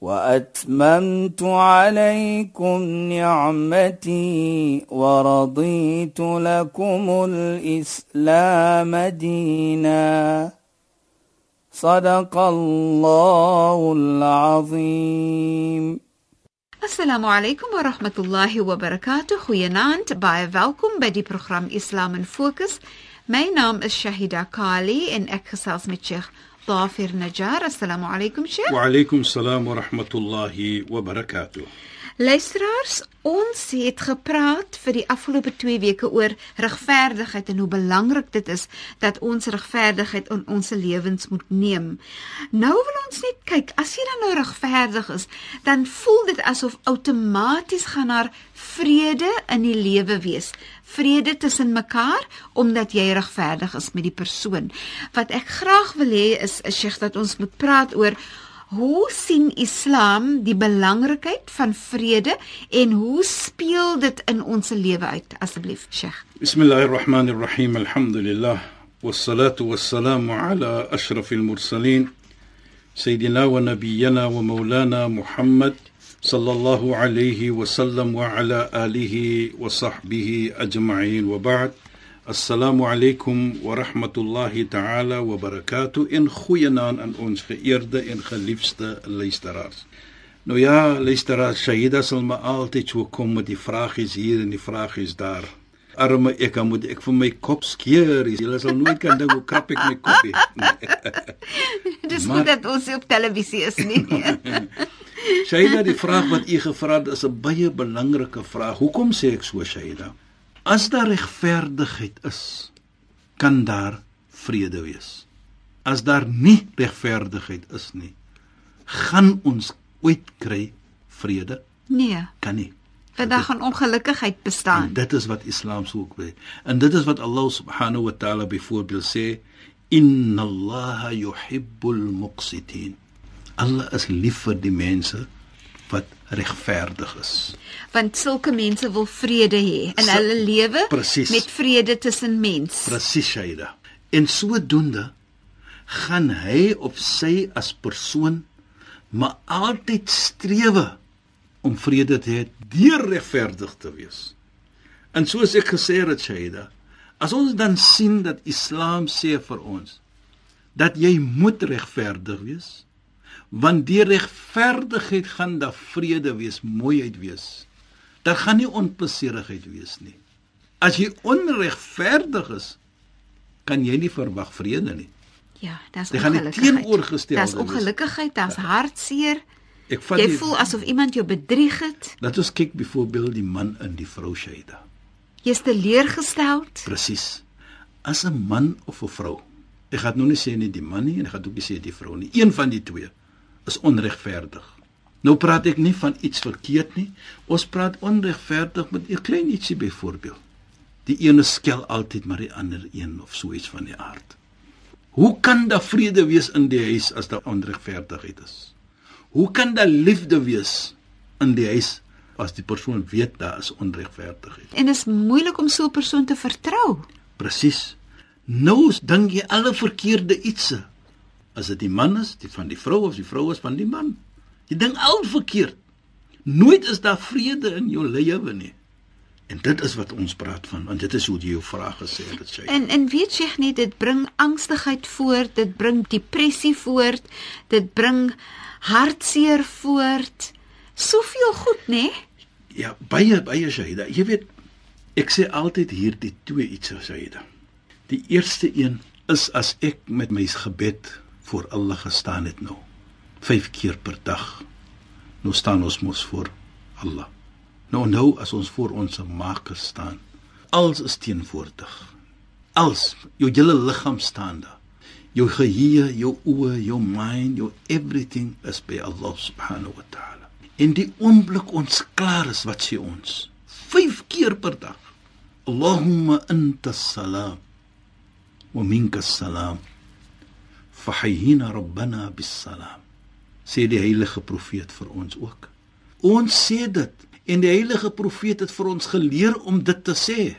وأتممت عليكم نعمتي ورضيت لكم الإسلام دينا. صدق الله العظيم. السلام عليكم ورحمة الله وبركاته. خويا خيانات باي فالكم بدي برنامج إسلام فوكس My name is Shahida Kali and ek gesels met Sheikh Dafir Najjar. Assalamu alaykum Sheikh. Wa alaykum salaam wa rahmatullahi wa barakatuh. Luisteraars, ons het gepraat vir die afgelope 2 weke oor regverdigheid en hoe belangrik dit is dat ons regverdigheid in ons lewens moet neem. Nou wil ons net kyk, as jy dan nou regverdig is, dan voel dit asof outomaties gaan daar vrede in die lewe wees. Vrede tussen mekaar omdat jy regverdig is met die persoon. Wat ek graag wil hê is, is Sheikh dat ons moet praat oor Hoe sien Islam die belangrikheid van vrede en hoe speel dit in ons lewe uit? Asseblief Sheikh. Bismillahirrahmanirrahim. Alhamdulillah. Wassalatu wassalamu ala ashrafil mursalin. Sayyidina wa nabiyyina wa maulana Muhammad sallallahu alayhi wa sallam wa ala alihi Assalamu alaykum wa rahmatullahi ta'ala wa barakatuh in goeie naam aan ons geëerde en geliefde luisteraars. Nou ja, luisteraars, Shaida sal my altyd so kom met die vragies hier en die vragies daar. Arme ek, moet ek vir my kop skeer. Jy sal nooit kan dink hoe krap ek my kop het. Dis maar dat ons op televisie is nie. Shaida, die vraag wat u gevra het is 'n baie belangrike vraag. Hoekom sê ek so, Shaida? As daar regverdigheid is, kan daar vrede wees. As daar nie regverdigheid is nie, gaan ons ooit kry vrede? Nee. Kan nie. Vandag gaan ongelukkigheid bestaan. En dit is wat Islam ook wil. En dit is wat Allah subhanahu wa ta'ala byvoorbeeld sê, "Inna Allaha yuhibbul muqsitin." Allah is lief vir die mense wat regverdig is. Want sulke mense wil vrede hê in hulle lewe met vrede tussen mens. Presies, Shaida. En sodoende gaan hy op sy as persoon maar altyd strewe om vrede te hê deur regverdig te wees. En soos ek gesê het, Shaida, as ons dan sien dat Islam sê vir ons dat jy moet regverdig wees, want die regverdigheid gaan daar vrede wees, mooiheid wees. Daar gaan nie onpleasierigheid wees nie. As jy onregverdig is, kan jy nie verwag vrede nie. Ja, dis teenoorgestel. Dis ongelukkigheid, dis hartseer. Ek vat jy die, voel asof iemand jou bedrieg het. Laat ons kyk byvoorbeeld die man in die vrou Shaida. Jy's teleurgestel. Presies. As 'n man of 'n vrou. Ek gaan nou nie sê nie die man nie en ek gaan ook nie sê die vrou nie. Een van die twee is onregverdig. Nou praat ek nie van iets verkeerd nie. Ons praat onregverdig met 'n klein ietsie byvoorbeeld. Die ene skel altyd maar die ander een of so iets van die aard. Hoe kan daar vrede wees in die huis as daar onregverdigheid is? Hoe kan daar liefde wees in die huis as die persoon weet daar is onregverdigheid? En dit is moeilik om so 'n persoon te vertrou. Presies. Nou dink jy alle verkeerde ietsie as dit die man is, die van die vrou of die vrou is van die man. Jy dink al verkeerd. Nooit is daar vrede in jou lewe nie. En dit is wat ons praat van, want dit is hoe jy jou vraag gesê het, dit sê. En en weet jy nie dit bring angstigheid voort, dit bring depressie voort, dit bring hartseer voort. Soveel goed, nê? Ja, baie baie Shaida. Jy weet, ek sê altyd hierdie twee iets sou sê. Die eerste een is as ek met my gebed voor Allah gestaan het nou. 5 keer per dag. Nou staan ons mos voor Allah. Nou nou as ons voor ons Maker staan. Alles is teenwoordig. Alles, jou hele liggaam staan daar. Jou geheue, jou oë, jou mind, jou everything is by Allah subhanahu wa ta'ala. In die oomblik ons klaar is wat sê ons 5 keer per dag. Allahumma anta as-salam wa minka as-salam. Fahyina rabbana bis-salam. Sê die heilige profeet vir ons ook. Ons sê dit en die heilige profeet het vir ons geleer om dit te sê.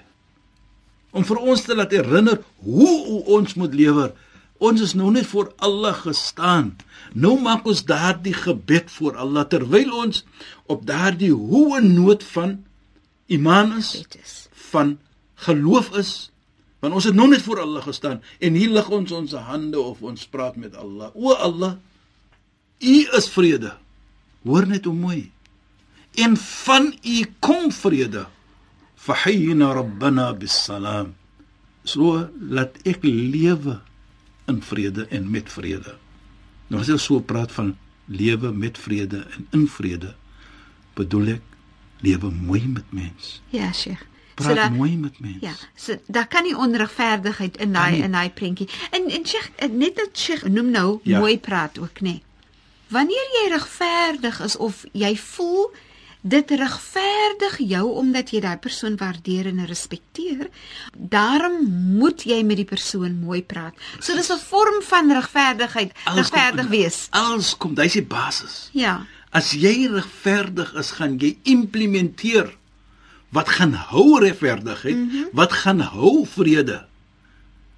Om vir ons te laat herinner hoe ons moet lewe. Ons is nou net voor Allah gestaan. Nou maak ons daardie gebed voor Allah terwyl ons op daardie hoë noot van iman is, van geloof is. Want ons het nou net voor Allah gestaan en hier lig ons ons hande of ons praat met Allah. O Allah, U is vrede. Hoor net hoe mooi. En van U kom vrede. Fahyina rabbana bis-salam. So laat ek lewe in vrede en met vrede. Nou as jy so praat van lewe met vrede en in vrede, bedoel ek lewe mooi met mens. Ja, Sheikh. Praat so da, mooi met mens. Ja, so daar kan nie onregverdigheid in daai in daai prentjie. En en Sheikh, net dat Sheikh noem nou ja. mooi praat ook, nê. Nee. Wanneer jy regverdig is of jy voel dit regverdig jou omdat jy daai persoon waardeer en respekteer. Daarom moet jy met die persoon mooi praat. So dis 'n vorm van regverdigheid, regverdig wees. Alles kom, dis die basis. Ja. As jy regverdig is, gaan jy implementeer wat gaan hou regverdigheid, mm -hmm. wat gaan hou vrede.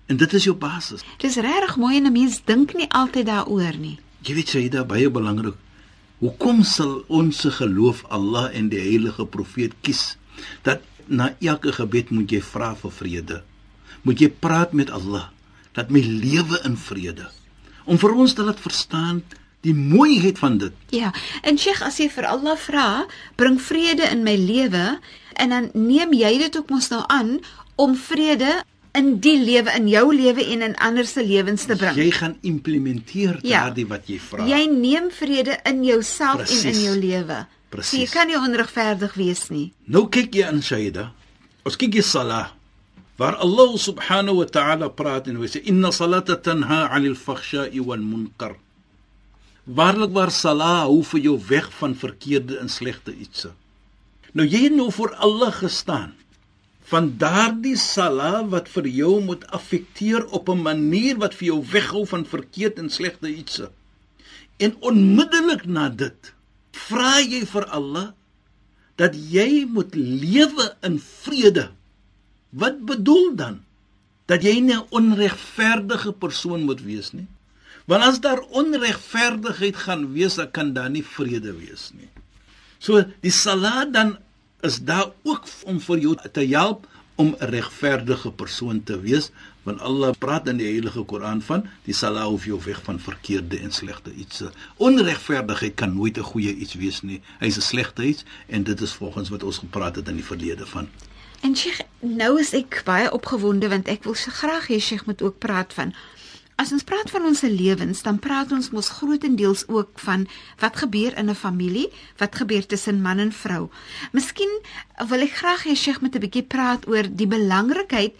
En dit is jou basis. Dis regtig mooi en 'n mens dink nie altyd daaroor nie. Jy weet jy daar baie belangrik Hoekom sal ons se geloof Allah en die heilige profeet kies dat na elke gebed moet jy vra vir vrede? Moet jy praat met Allah dat my lewe in vrede. Om vir ons te laat verstaan die mooiheid van dit. Ja, en Sheikh as jy vir Allah vra, bring vrede in my lewe en dan neem jy dit ook mos nou aan om vrede in die lewe in jou lewe en in ander se lewens te bring. Jy gaan implementeer ja. daardie wat jy vra. Jy neem vrede in jouself en in jou lewe. Presies. So jy kan nie onregverdig wees nie. Nou kyk jy in Shaida. Ons kyk jy Salah. Waar Allah subhanahu wa ta'ala praat en hy sê inna salata tanha 'anil fakhsha'i wal munkar. Waarlik waar Salah hou vir jou weg van verkeerde en slegte ietsie. Nou jy het nou voor Allah gestaan van daardie sala wat vir jou moet affekteer op 'n manier wat vir jou weghou van verkeerd en slegte ietsie. En onmiddellik na dit vra jy vir Allah dat jy moet lewe in vrede. Wat bedoel dan? Dat jy nie 'n onregverdige persoon moet wees nie. Want as daar onregverdigheid gaan wees, dan kan daar nie vrede wees nie. So die salat dan is daar ook om vir jou te help om 'n regverdige persoon te wees want Allah praat in die heilige Koran van die salah of jou weg van verkeerde en slegte iets. Onregverdigheid kan nooit 'n goeie iets wees nie. Hy's 'n slegte iets en dit is volgens wat ons gepraat het in die verlede van. En Sheikh, nou is ek baie opgewonde want ek wil so graag hê Sheikh moet ook praat van As ons praat van ons lewens, dan praat ons mos grootendeels ook van wat gebeur in 'n familie, wat gebeur tussen man en vrou. Miskien wil ek graag hê Sheikh moet 'n bietjie praat oor die belangrikheid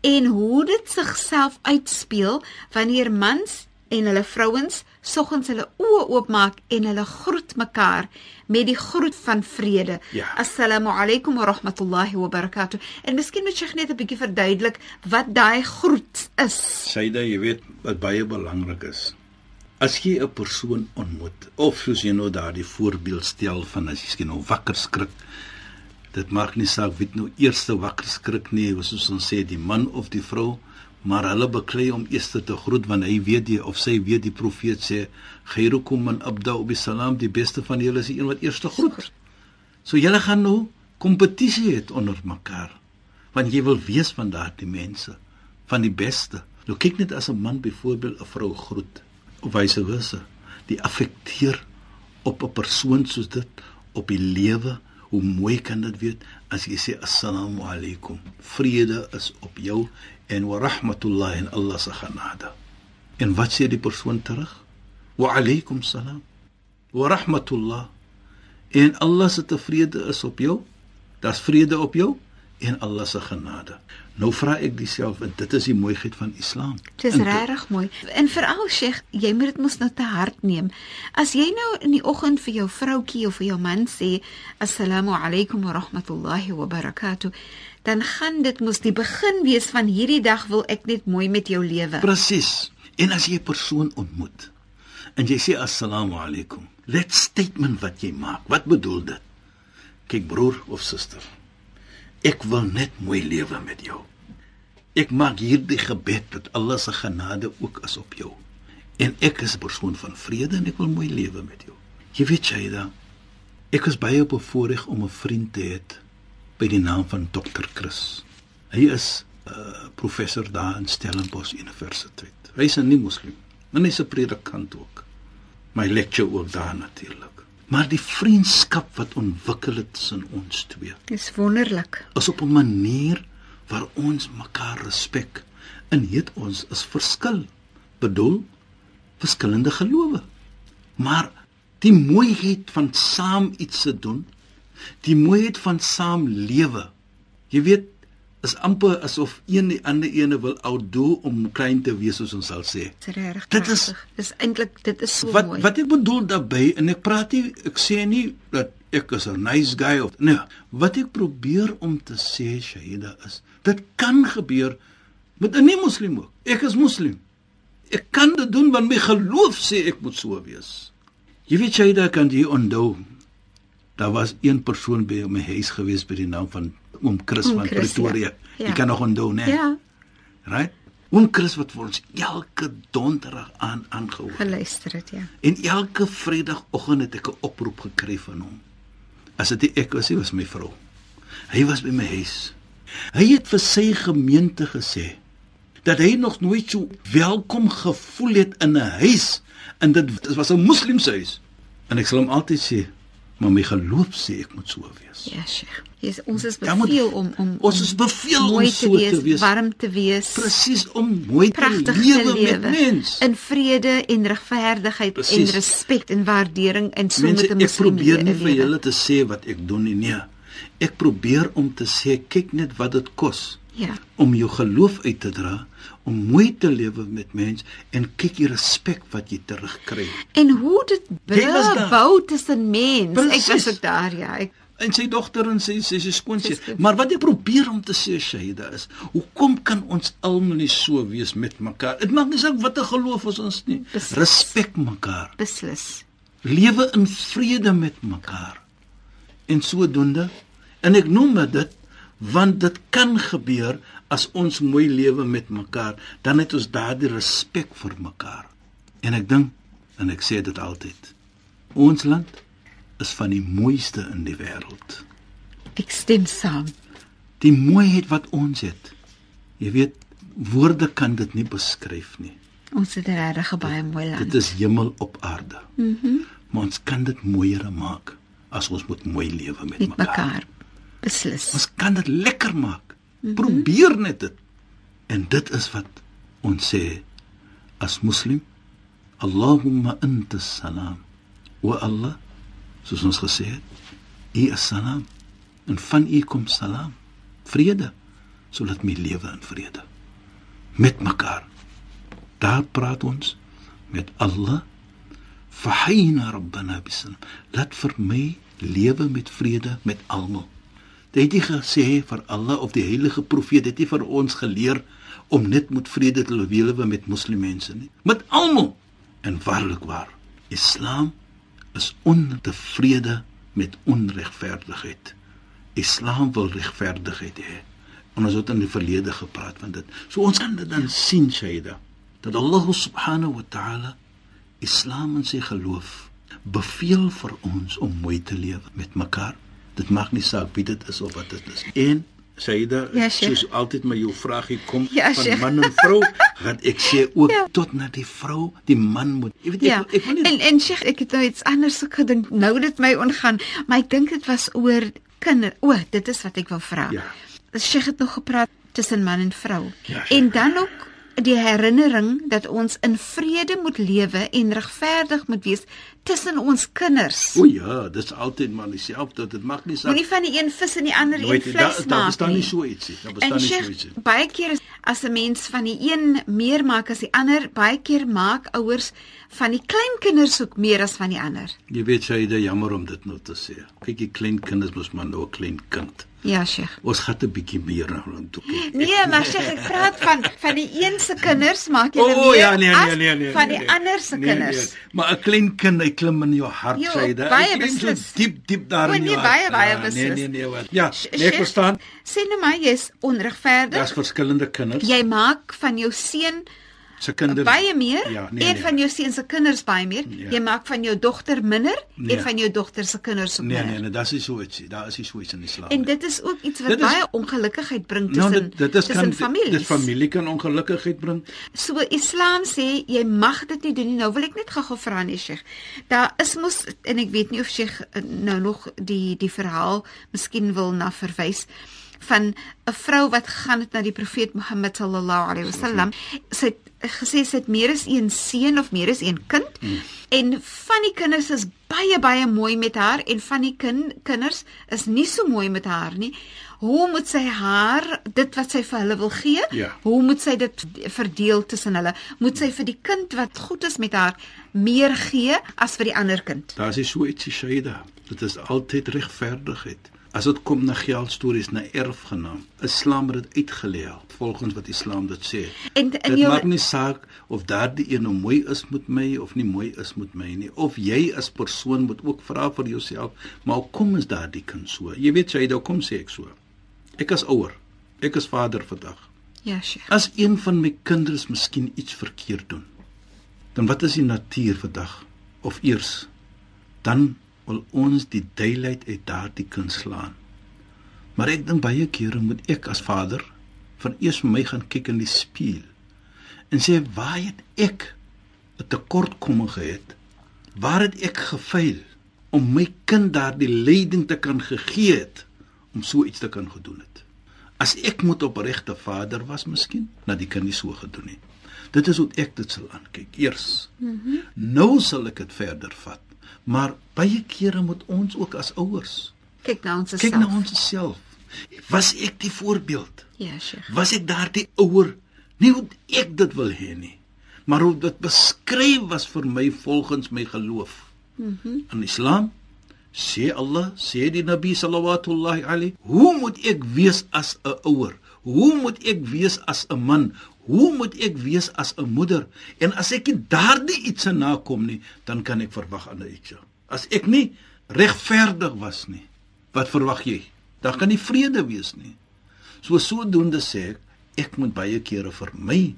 en hoe dit sigself uitspeel wanneer mans en hulle vrouens soggens hulle oë oopmaak en hulle groet mekaar met die groet van vrede. Ja. Assalamu alaykum wa rahmatullahi wa barakatuh. En miskien moet jy net 'n bietjie verduidelik wat daai groet is. Syde, jy weet wat baie belangrik is. As jy 'n persoon ontmoet of soos jy nou daardie voorbeeld stel van as jy skien nou wakker skrik, dit maak nie saak wie nou eerste wakker skrik nie, soos ons sê die man of die vrou maar hulle beklei om eers te groet want hy weet die of sy weet die profeet sê khairukum man abda bi salam die beste van julle is die een wat eers te groet. So julle gaan nou kompetisie het onder mekaar want jy wil wees van daardie mense van die beste. Nou kyk net as 'n man byvoorbeeld 'n vrou groet of wyse wyse die affekteer op 'n persoon soos dit op die lewe hoe mooi kan dit weet as jy sê assalamu alaykum vrede is op jou en wa rahmatullah en Allah se genade. En wat sê die persoon terug? Wa alaykum salam. Wa rahmatullah. En Allah se tevrede is op jou. Daar's vrede op jou en Allah se genade. Nou vra ek diself en dit is die mooiheid van Islam. Dit is regtig mooi. En veral Sheikh, jy moet dit mos nou te hart neem. As jy nou in die oggend vir jou vroutjie of vir jou man sê assalamu alaykum wa rahmatullahi wa barakatuh, dan gaan dit mos die begin wees van hierdie dag wil ek net mooi met jou lewe. Presies. En as jy 'n persoon ontmoet en jy sê assalamu alaykum, let statement wat jy maak. Wat bedoel dit? Kyk broer of suster. Ek wil net mooi lewe met jou. Ek maak hierdie gebed dat Allah se genade ook is op jou. En ek is 'n persoon van vrede en ek wil mooi lewe met jou. Jy weet jy dan Ek is baie bevoorreg om 'n vriend te hê by die naam van Dr. Chris. Hy is 'n uh, professor daar in Stellenbosch Universiteit. Hy is 'n nie moslim, maar hy's 'n predikant ook. My lecture ook daar natuurlik. Maar die vriendskap wat ontwikkel het tussen ons twee, Dis wonderlik. is op 'n manier waar ons mekaar respek en het ons is verskil. Bedoel verskillende gelowe. Maar die mooiheid van saam iets te doen, die mooiheid van saam lewe. Jy weet, is amper asof een die ander ene wil outdo om klein te wees soos ons sal sê. Dis regtig. Dit is- dis eintlik dit is so wat mooi. wat ek bedoel daarbey en ek praat nie ek sê nie dat ek is 'n nice guy of nee wat ek probeer om te sê Shahida is dit kan gebeur met 'n nie moslim ook ek is moslim ek kan dit doen want my geloof sê ek moet so wees jy weet Shahida kan jy onthou daar was een persoon by my huis gewees by die naam van oom Chris Oom van Chris, Pretoria ja. jy kan nog onthou né Ja, right oom Chris wat vir ons elke donderdag aan aangehoor geluister dit ja. En elke Vrydagoggend het ek 'n oproep gekry van hom. As dit ek was, nie was my vrou. Hy was by my huis. Hy het vir sy gemeente gesê dat hy nog nooit so welkom gevoel het in 'n huis en dit dit was 'n moslimshuis. En ek sal hom altyd sê, maar my geloof sê ek moet so wees. Ja, Sheikh. Yes, ons is Ja, moet- beveel om om ons om is beveel om so te wees, te wees. warm te wees, Presies om mooi te lewe met mens. in vrede en regverdigheid en respek en waardering en so Mense, met 'n ek moslim probeer nie vir julle te sê wat ek doen nie. Nee. Ek probeer om te sê kyk net wat dit kos Ja. om jou geloof uit te dra, om mooi te lewe met mens en kyk die respek wat jy terugkry. En hoe dit brug bou tussen mens. Ek Precies. was ook daar, ja. Ek En sy dogter en sy sy sy skoonsie. Sy skoon- Maar wat ek probeer om te sê Shaida is, hoekom kan ons almal nie so wees met mekaar? Dit maak nie saak watter geloof ons ons nie. Precies. Respek mekaar. beslis. lewe in vrede met mekaar. En sodoende en ek noem dit want dit kan gebeur as ons mooi lewe met mekaar, dan het ons daardie respek vir mekaar. En ek dink en ek sê dit altyd. Ons land is van die mooiste in die wêreld. Ek stem saam. Die mooiheid wat ons het. Jy weet, woorde kan dit nie beskryf nie. Ons het regtig 'n baie mooi land. Dit is hemel op aarde. Mhm. Mm maar ons kan dit mooier maak as ons moet mooi lewe met, met mekaar. Beslis. Ons kan dit lekker maak. Mm -hmm. Probeer net dit. En dit is wat ons sê as moslim. Allahumma anta salam. Wa Allah, soos ons gesê het, U is salam. En van U kom salam. Vrede. So laat my lewe in vrede met mekaar. Daar praat ons met Allah. Fahina rabbana bisalam. Laat vir my lewe met vrede met almal. Dit het nie gesê vir Allah of die heilige profeet het nie vir ons geleer om net met vrede te lewe met moslimmense nie. Met almal. En waarlik waar, Islam is ontevrede met onregverdigheid. Islam wil regverdigheid hê. En ons het in die verlede gepraat van dit. So ons kan dit dan sien, Shaida, dat Allah subhanahu wa ta'ala Islam en sy geloof beveel vir ons om mooi te lewe met mekaar. Dit maak nie saak wie dit is of wat dit is. En Saida, Ja, Sheikh. soos altyd met jou vragie kom Ja, van Sheikh. man en vrou, gaan ek sê ook Ja. tot na die vrou, die man moet. Jy weet Ja. ek, ek wil nie En en Sheikh, ek het nou iets anders ook gedink. Nou dit my ongaan, maar ek dink dit was oor kinder. O, dit is wat ek wil vra. Ja. Sheikh het nog gepraat tussen man en vrou. Ja, Sheikh. en dan ook die herinnering dat ons in vrede moet lewe en regverdig moet wees tussen ons kinders. O ja, dis altyd maar dieselfde. Dit maak nie saak. Moenie van die een vis en die ander een Nooit, vleis daar, maak daar bestaan nie. nie so ietsie. Daar bestaan En nie so ietsie. baie keer is- as 'n mens van die een meer maak as die ander, baie keer maak ouers van die kleinkinders ook meer as van die ander. Jy weet dit jammer om dit nou te sê. Kyk, die klein kinders mos maar nou 'n klein kind. Ja, Sheikh. Ons gaan 'n bietjie meer na hom toe kyk. Nee, maar Sheikh, ek praat van van die een se kinders maak jy O meer ja, nee as nee nee nee. van nee, die nee. ander se Nee, kinders. nee. Maar 'n klein kind, hy klim in jou hart, baie Hy klim so beslis. diep diep daar O, in nee, jou baie, hart. baie Ja, Nee beslis. nee nee wat. Ja, nee, ek verstaan. Sê nou maar jy's onregverdig. Daar's verskillende kinders. Jy maak van jou seun Se kinders baie meer Ja, nee, en nee. van jou seun se kinders baie meer. Ja. Jy maak van jou dogter minder Nee. en van jou dogter se kinders ook Nee minder. nee, nee, dis nie so ietsie. Daar is so iets in Islam. En nie. dit is ook iets wat Dit is- baie ongelukkigheid bring nou tussen dit dit is tussen kan families. dit familie kan ongelukkigheid bring. So Islam sê jy mag dit nie doen nie. Nou wil ek net gou-gou vra nee Sheikh. Daar is mos en ek weet nie of Sheikh eh, nou nog die die verhaal miskien wil na verwys van 'n vrou wat gegaan het na die profeet Mohammed sallallahu alaihi wasallam. Sy het gesê sy het meer as een seun of meer as een kind Hmm. en van die kinders is baie baie mooi met haar en van die kind, kinders is nie so mooi met haar nie. Hoe moet sy haar dit wat sy vir hulle wil gee? Ja. Hoe moet sy dit verdeel tussen hulle? Moet sy vir die kind wat goed is met haar meer gee as vir die ander kind? Daar's nie so ietsie Shaida. Dit is altyd regverdigheid. As dit kom na geldstories, na erfgenaam, Islam het dit uitgelê volgens wat Islam dit sê. En in Dit jou maak nie saak of daardie een nou mooi is met my of nie mooi is met my nie. Of jy as persoon moet ook vra vir jouself, maar hoekom is daardie kind so? Jy weet jy, hoekom sê ek so? Ek as ouer, ek as vader vandag. Ja, Sheikh. As een van my kinders miskien iets verkeerd doen, dan wat is die natuur vandag? Of eers dan wil ons die duidelikheid uit daardie kind slaan. Maar ek dink baie kere moet ek as vader van eers vir my gaan kyk in die spieël en sê waar het ek 'n tekortkomming gehad? Waar het ek gefaal om my kind daardie leiding te kan gegee het om so iets te kan gedoen het? As ek moet opregte vader was miskien, dat die kind nie so gedoen het. Dit is hoe ek dit sal aankyk eers. Mm -hmm. Nou sal ek dit verder vat. Maar baie kere moet ons ook as ouers Kyk na ons kyk self. na ons self. Was ek die voorbeeld? Ja, Sheikh. Was ek daardie ouer nie hoe ek dit wil hê nie, maar hoe dit beskryf was vir my volgens my geloof. Mhm. Mm In Islam sê Allah, sê die Nabi sallallahu alayhi, hoe moet ek wees as 'n ouer? Hoe moet ek wees as 'n man? Hoe moet ek wees as 'n moeder? En as ek nie daardie iets nakom nie, dan kan ek verwag ander iets. As ek nie regverdig was nie, wat verwag jy? Daar kan nie vrede wees nie. So sodoende sê ek, ek moet baie kere vir my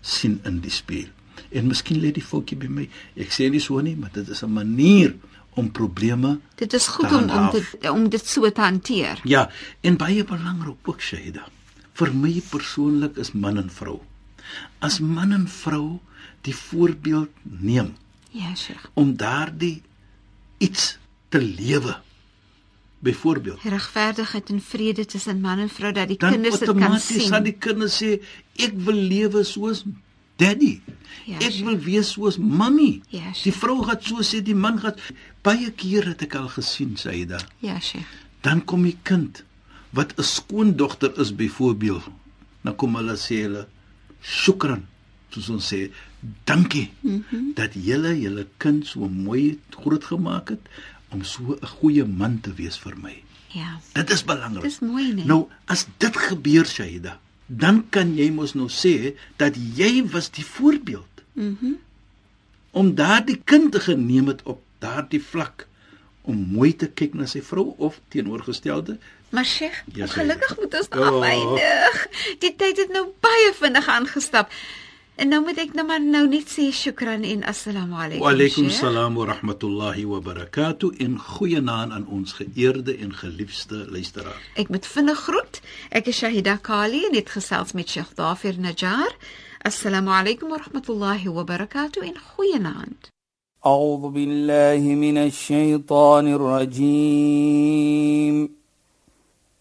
sien in die spieël. En miskien lê die foutjie by my. Ek sê nie so nie, maar dit is 'n manier om probleme Dit is goed om om dit om dit so te hanteer. Ja, en baie belangrik ook Shaida. Vir my persoonlik is man en vrou. As man en vrou die voorbeeld neem Ja, Sheikh. om daardie iets te lewe. Byvoorbeeld, Regverdigheid en vrede tussen man en vrou dat die dan kinders dit kan outomaties sien. gaan die kinders sê ek wil lewe soos daddy. Ja, ek wil wees soos mommy. Ja, die vrou gaan so sê, die man gaan baie kere het ek al gesien Saida. Ja, Sheikh. Dan kom die kind wat 'n skoondogter is byvoorbeeld. Dan kom hulle sê hulle shukran, soos ons sê, dankie mm -hmm. dat julle julle kind so mooi grootgemaak het om so 'n goeie man te wees vir my. Ja. Dit is belangrik. Dis mooi, nee. Nou, as dit gebeur, Shaida, dan kan jy mos nou sê dat jy was die voorbeeld. Mhm. Mm om daardie kind te geneem het op daardie vlak om mooi te kyk na sy vrou of teenoorgestelde. Maar Sheikh, Ja, sê. gelukkig moet ons nou Oh. eindig. Die tyd het nou baie vinnig aangestap. En nou moet ek nou maar nou net sê shukran en assalamu alaykum. Wa alaykum Sheikh. salaam wa rahmatullahi wa barakatuh en goeie naam aan ons geëerde en geliefde luisteraar. Ek moet vinnig groet. Ek is Shahida Kali en het gesels met Sheikh Dafir Najjar. Assalamu alaykum wa rahmatullahi wa barakatuh en goeienaand. أعوذ بالله من الشيطان الرجيم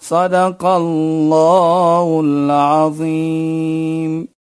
صدق الله العظيم.